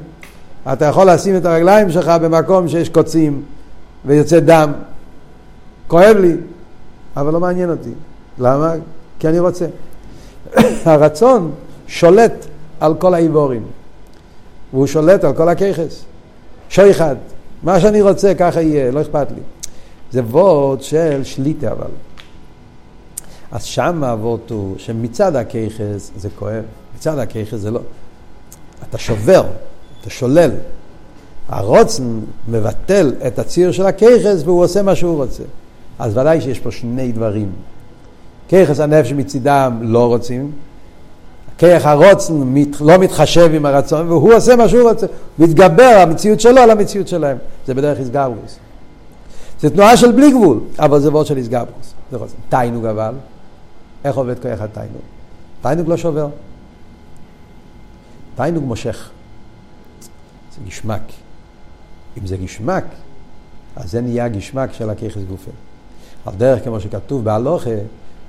אתה יכול לשים את הרגליים שלך במקום שיש קוצים ויוצא דם. כואב לי, אבל לא מעניין אותי. למה? כי אני רוצה. (coughs) הרצון שולט על כל האיבורים, והוא שולט על כל הככס. שויחד, מה שאני רוצה ככה יהיה, לא אכפת לי. זה וורד של שליטה אבל. אז שם הוורד הוא שמצד הככס זה כואב, מצד הככס זה לא. אתה שובר, אתה שולל. הרוצן מבטל את הציר של הככס והוא עושה מה שהוא רוצה. אז ודאי שיש פה שני דברים. ככס הנפש מצידם לא רוצים, כיח הרוצן מת, לא מתחשב עם הרצון, והוא עושה מה שהוא רוצה, מתגבר המציאות שלו על המציאות שלהם. זה בדרך איסגברוס. זה תנועה של בלי גבול, אבל זה וורד של איסגברוס. תיינוג אבל, איך עובד כיח התיינוג? תיינוג לא שובר. תיינוג מושך. זה גשמק. אם זה גשמק, אז זה נהיה גשמק של הכיחס גופה. על דרך כמו שכתוב בהלוכה,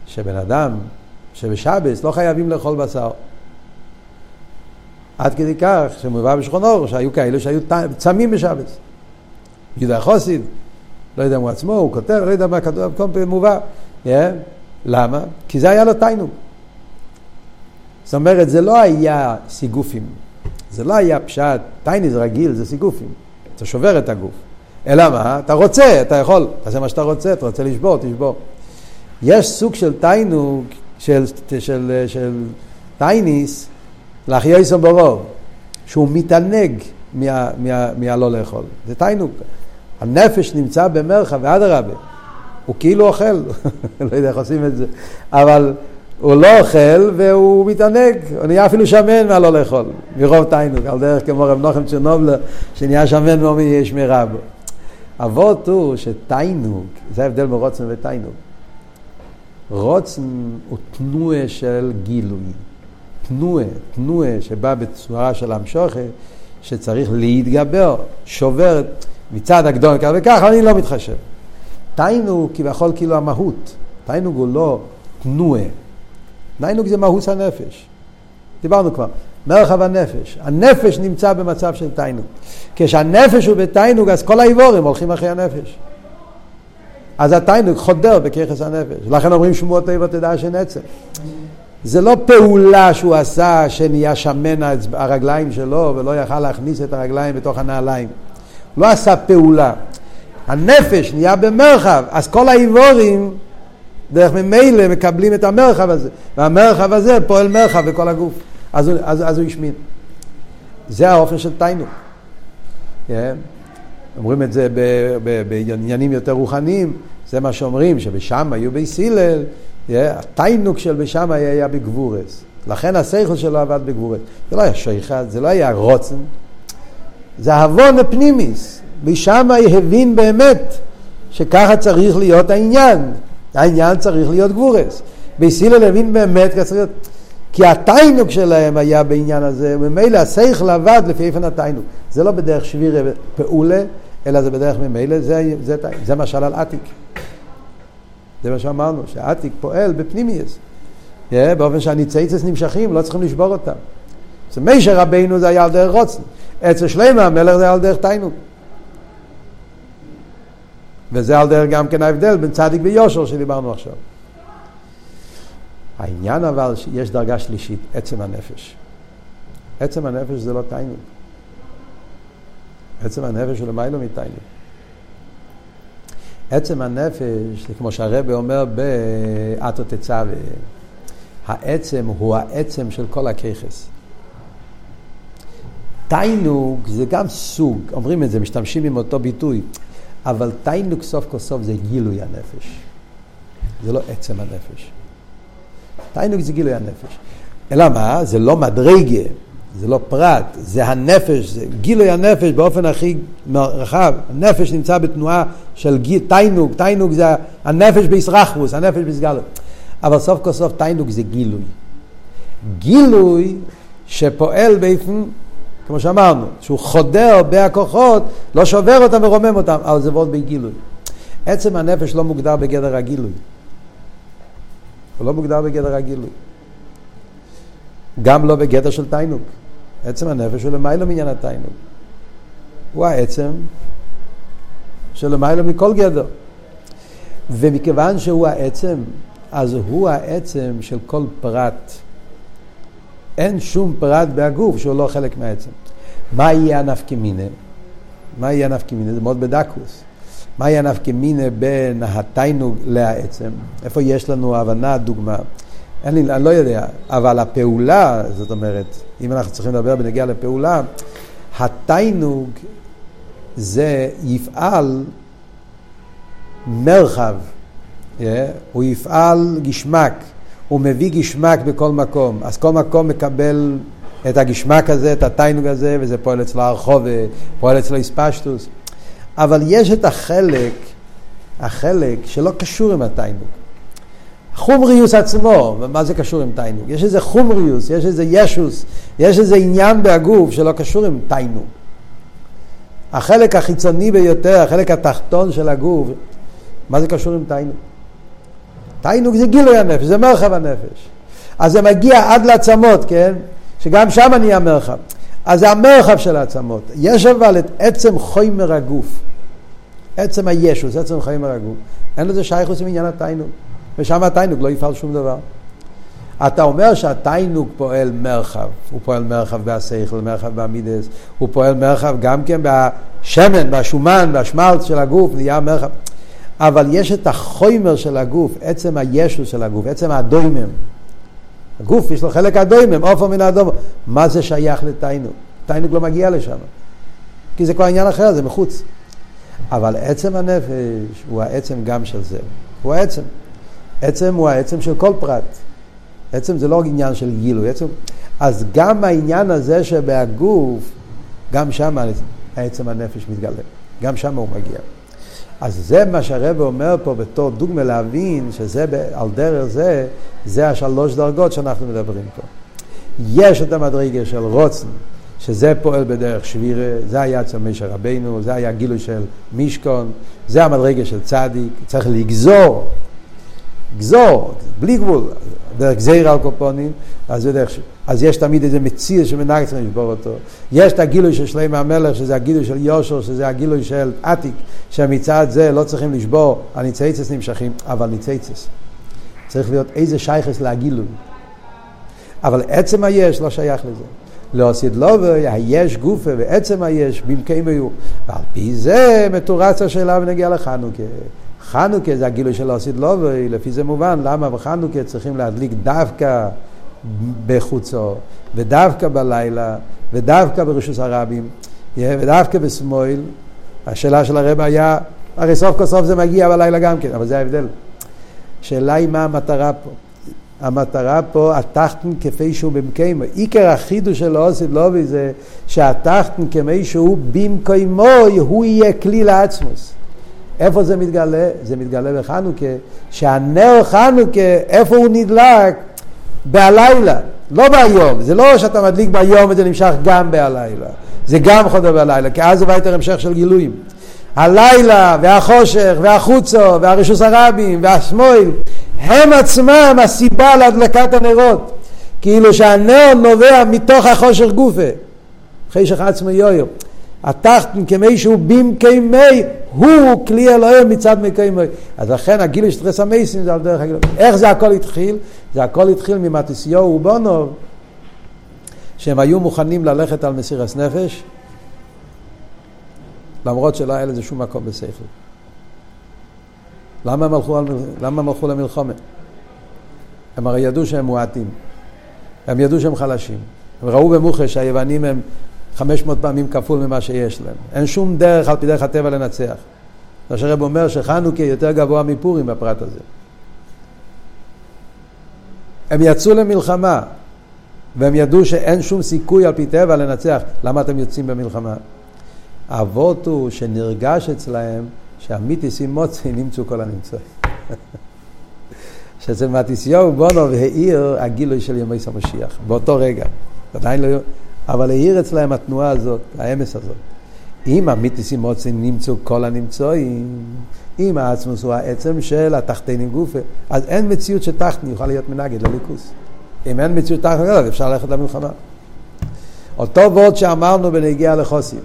שבן אדם שבשבס לא חייבים לאכול בשר. עד כדי כך שמובא בשכון אור, שהיו כאלה שהיו צמים בשבס. יהודה חוסיד, לא יודע אם הוא עצמו, הוא כותב, לא יודע מה כתוב, כל פעם מובא. Yeah. למה? כי זה היה לו תיינוג. זאת אומרת, זה לא היה סיגופים. זה לא היה פשט, טייניס רגיל זה סיגופים. אתה שובר את הגוף. אלא מה? אתה רוצה, אתה יכול, תעשה מה שאתה רוצה, אתה רוצה לשבור, תשבור. יש סוג של תיינוג, של, של, של, של טייניס, לאחייסון ברוב, שהוא מתענג מה, מה, מהלא לאכול. זה תיינוג. הנפש נמצא במרחב, ואדרבה. הוא כאילו אוכל, (laughs) לא יודע איך עושים את זה, אבל הוא לא אוכל והוא מתענג, הוא נהיה אפילו שמן מהלא לאכול, מרוב תיינוג, על דרך כמו רב נוחם צ'רנובלר, שנהיה שמן מאומי יש מרב. אבות הוא שתיינוג, זה ההבדל בין רוצן ותיינוג. רוצן הוא תנועה של גילוי. תנועה, תנועה שבא בצורה של המשוכה, שצריך להתגבר, שובר מצד הגדול כך וכך, אני לא מתחשב. תיינוג כביכול כאילו המהות. תיינוג הוא לא תנועה. תיינוג זה מהות הנפש. דיברנו כבר. מרחב הנפש. הנפש נמצא במצב של תיינוג. כשהנפש הוא בתיינוג, אז כל האיבורים הולכים אחרי הנפש. אז התיינוג חודר בככס הנפש. לכן אומרים שמועות טבע תדע שנצר. זה לא פעולה שהוא עשה שנהיה שמן הרגליים שלו ולא יכל להכניס את הרגליים בתוך הנעליים. לא עשה פעולה. הנפש נהיה במרחב, אז כל האיבורים דרך ממילא מקבלים את המרחב הזה, והמרחב הזה פועל מרחב בכל הגוף, אז אז, אז הוא השמין. זה האופן של תיינוק. Yeah. אומרים את זה בעניינים יותר רוחניים, זה מה שאומרים, שבשם היו ביס הלל, התיינוק של בשם היה בגבורס. לכן השכל שלו עבד בגבורס. זה לא היה שייכת, זה לא היה רוצן, זה עוון הפנימיס. משם הבין באמת שככה צריך להיות העניין. העניין צריך להיות גבורס. בסילל הבין באמת ככה צריך להיות... כי התיינוק שלהם היה בעניין הזה, וממילא השכל עבד לפי איפן התיינוק. זה לא בדרך שבירה פעולה, אלא זה בדרך ממילא, זה, זה, זה, זה משל על עתיק. זה מה שאמרנו, שעתיק פועל בפנימיוס. Yeah, באופן שהניצייצס נמשכים, לא צריכים לשבור אותם. אז מישר רבינו זה היה על דרך רוצן. אצל שלמה המלך זה היה על דרך תיינוק. וזה על דרך גם כן ההבדל בין צדיק ויושר שדיברנו עכשיו. העניין אבל שיש דרגה שלישית, עצם הנפש. עצם הנפש זה לא תיינוק. עצם הנפש הוא למיילו מתיינוק. עצם הנפש, כמו שהרבה אומר באתו תצווה, העצם הוא העצם של כל הככס. תיינוק זה גם סוג, אומרים את זה, משתמשים עם אותו ביטוי. אבל תיינוק סוף כל סוף זה גילוי הנפש. זה לא עצם הנפש. תיינוק זה גילוי הנפש. אלא מה? זה לא מדרגה, זה לא פרט, זה הנפש, זה גילוי הנפש באופן הכי רחב. הנפש נמצא בתנועה של גיל, תיינוק, תיינוק זה הנפש בישרחבוס, הנפש בסגלות. אבל סוף כל סוף תיינוק זה גילוי. גילוי שפועל באופן כמו שאמרנו, שהוא חודר בהכוחות, לא שובר אותם ורומם אותם, אבל זה ועוד בגילוי. עצם הנפש לא מוגדר בגדר הגילוי. הוא לא מוגדר בגדר הגילוי. גם לא בגדר של תיינוק. עצם הנפש הוא למיילו מעניין התיינוק. הוא העצם שלמיילו מכל גדר. ומכיוון שהוא העצם, אז הוא העצם של כל פרט. אין שום פרט בהגוף שהוא לא חלק מהעצם. מה יהיה הנפקא מינה? מה יהיה הנפקא מינה? זה מאוד בדקוס. מה יהיה הנפקא מינה בין התיינוג לעצם? איפה יש לנו הבנה, דוגמה? לי, אני לא יודע, אבל הפעולה, זאת אומרת, אם אנחנו צריכים לדבר בנגיעה לפעולה, התיינוג זה יפעל מרחב, yeah, הוא יפעל גשמק, הוא מביא גשמק בכל מקום, אז כל מקום מקבל את הגשמק הזה, את התיינוג הזה, וזה פועל אצלו הרחוב, פועל אצלו איספשטוס. אבל יש את החלק, החלק שלא קשור עם התיינוג. חומריוס עצמו, מה זה קשור עם תיינוג? יש איזה חומריוס, יש איזה ישוס, יש איזה עניין בהגוף שלא קשור עם תיינוג. החלק החיצוני ביותר, החלק התחתון של הגוף, מה זה קשור עם תיינוק? תיינוק זה גילוי הנפש, זה מרחב הנפש. אז זה מגיע עד לעצמות, כן? שגם שם נהיה מרחב. אז זה המרחב של העצמות. יש אבל את עצם חומר הגוף. עצם הישוס, עצם חומר הגוף. אין לזה שייכוס עם עניין התיינוק. ושם התיינוק לא יפעל שום דבר. אתה אומר שהתיינוק פועל מרחב, הוא פועל מרחב בהשכל, מרחב בעמידס, הוא פועל מרחב גם כן בשמן, בשומן, בשמלץ של הגוף, נהיה מרחב. אבל יש את החומר של הגוף, עצם הישוס של הגוף, עצם הדוימם. הגוף יש לו חלק הדוימם, עופר מן האדום. מה זה שייך לתיינוק? תיינוק לא מגיע לשם. כי זה כבר עניין אחר, זה מחוץ. אבל עצם הנפש הוא העצם גם של זה. הוא העצם. עצם הוא העצם של כל פרט. עצם זה לא רק עניין של גילוי. עצם... אז גם העניין הזה שבהגוף, גם שם העצם הנפש מתגלה. גם שם הוא מגיע. אז זה מה שהרב אומר פה בתור דוגמה להבין שזה על דרך זה, זה השלוש דרגות שאנחנו מדברים פה. יש את המדרגה של רוצן, שזה פועל בדרך שבירה, זה היה אצל משה רבינו, זה היה גילוי של מישכון, זה המדרגה של צדיק, צריך לגזור, גזור, בלי גבול, דרך גזיר על קופונים, אז, דרך, אז יש תמיד איזה מציר שמנהג צריך לשבור אותו. יש את הגילוי של שלמה המלך, שזה הגילוי של יושר, שזה הגילוי של עתיק, שמצד זה לא צריכים לשבור, הניצייצס נמשכים, אבל ניצייצס. צריך להיות איזה שייכס להגילוי. אבל עצם היש לא שייך לזה. לא עשית לא והיש גופה ועצם היש במקום היו. ועל פי זה מתורץ השאלה ונגיע לחנוכה. חנוכה זה הגילוי של עשית לא ולפי זה מובן למה בחנוכה צריכים להדליק דווקא בחוצו ודווקא בלילה ודווקא ברשוס הרבים ודווקא בשמאל. השאלה של הרב היה, הרי סוף כל סוף זה מגיע בלילה גם כן, אבל זה ההבדל. השאלה היא מה המטרה פה. המטרה פה, התחתן כפי שהוא במקיימו. עיקר החידוש של אוסיד לובי זה שהתחתן כמי שהוא במקיימו, הוא יהיה כלי לעצמוס. איפה זה מתגלה? זה מתגלה בחנוכה, שהנר חנוכה, איפה הוא נדלק? בהלילה, לא ביום. זה לא שאתה מדליק ביום וזה נמשך גם בהלילה. זה גם חודר בלילה, כי אז זה בא יותר המשך של גילויים. הלילה והחושך והחוצו והרשוס הרבים והשמאל הם עצמם הסיבה להדלקת הנרות. כאילו שהנר נובע מתוך החושך גופה. חשך עצמו יויו. התחתן כמי שהוא במקיימי הוא כלי אלוהים מצד מקיימי. אז לכן הגילוי של תרס המייסים זה על דרך הגילוי. איך זה הכל התחיל? זה הכל התחיל ממטיסיו ובונוב שהם היו מוכנים ללכת על מסירס נפש למרות שלא היה לזה שום מקום בשכל. למה הם הלכו, למה הם הלכו למלחומה? הם הרי ידעו שהם מועטים, הם ידעו שהם חלשים. הם ראו במוחש שהיוונים הם 500 פעמים כפול ממה שיש להם. אין שום דרך על פי דרך הטבע לנצח. מה שהרב אומר שחנוכה יותר גבוה מפורים בפרט הזה. הם יצאו למלחמה, והם ידעו שאין שום סיכוי על פי טבע לנצח. למה אתם יוצאים במלחמה? האבות הוא שנרגש אצלהם שהמיתיס עם מוצי נמצאו כל הנמצאים. שאצל מתיסיהו בונו והעיר הגילוי של ימי המשיח, באותו רגע. עדיין לא... אבל העיר אצלהם התנועה הזאת, האמס הזאת. אם המיתיס עם מוצי נמצאו כל הנמצאים, אם העצמוס הוא העצם של התחתינים גופה, אז אין מציאות שתחתני יוכל להיות מנגד לליכוס. אם אין מציאות תחתני, אפשר ללכת למלחמה. אותו וורד שאמרנו בנגיעה לחוסים.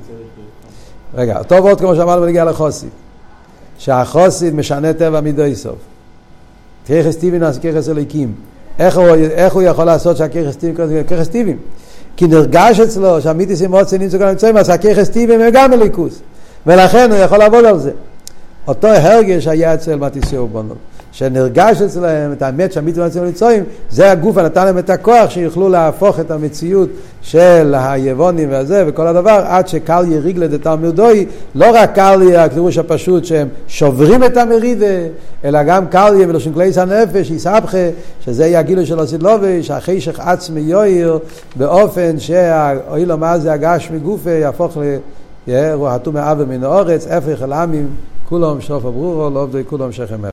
רגע, אותו וורד כמו שאמרנו בנגיעה לחוסים. שהחוסיד משנה טבע מידוי סוף. ככס טיבים נעשה ככס הוא, איך הוא יכול לעשות שהככס טיבים ככס טיבים? כי נרגש אצלו שהמיתיס עם עוד צניעים צוקר נמצאים, אז הככס טיבים הם גם אליקוס. ולכן הוא יכול לעבוד על זה. אותו הרגש היה אצל מתיסאו בונו. שנרגש אצלהם את האמת שהמצווה אצלנו לצועים, זה הגוף הנתן להם את הכוח שיוכלו להפוך את המציאות של היבונים והזה וכל הדבר, עד שקל יריג לדתלמידוי, לא רק קל יהיה הקידוש הפשוט שהם שוברים את המרידה, אלא גם קל יהיה ולשון כלייס הנפש, יסבכה, שזה יהיה הגילוי של הסדלובי, שהחישך עצמי יויר, באופן שהאוי לו מה זה הגש מגופה, יהפוך ל... רוחתו מאב ומן האורץ, הפך אל עמים, כולם שוף הברורו, לא עובדי כולם שכם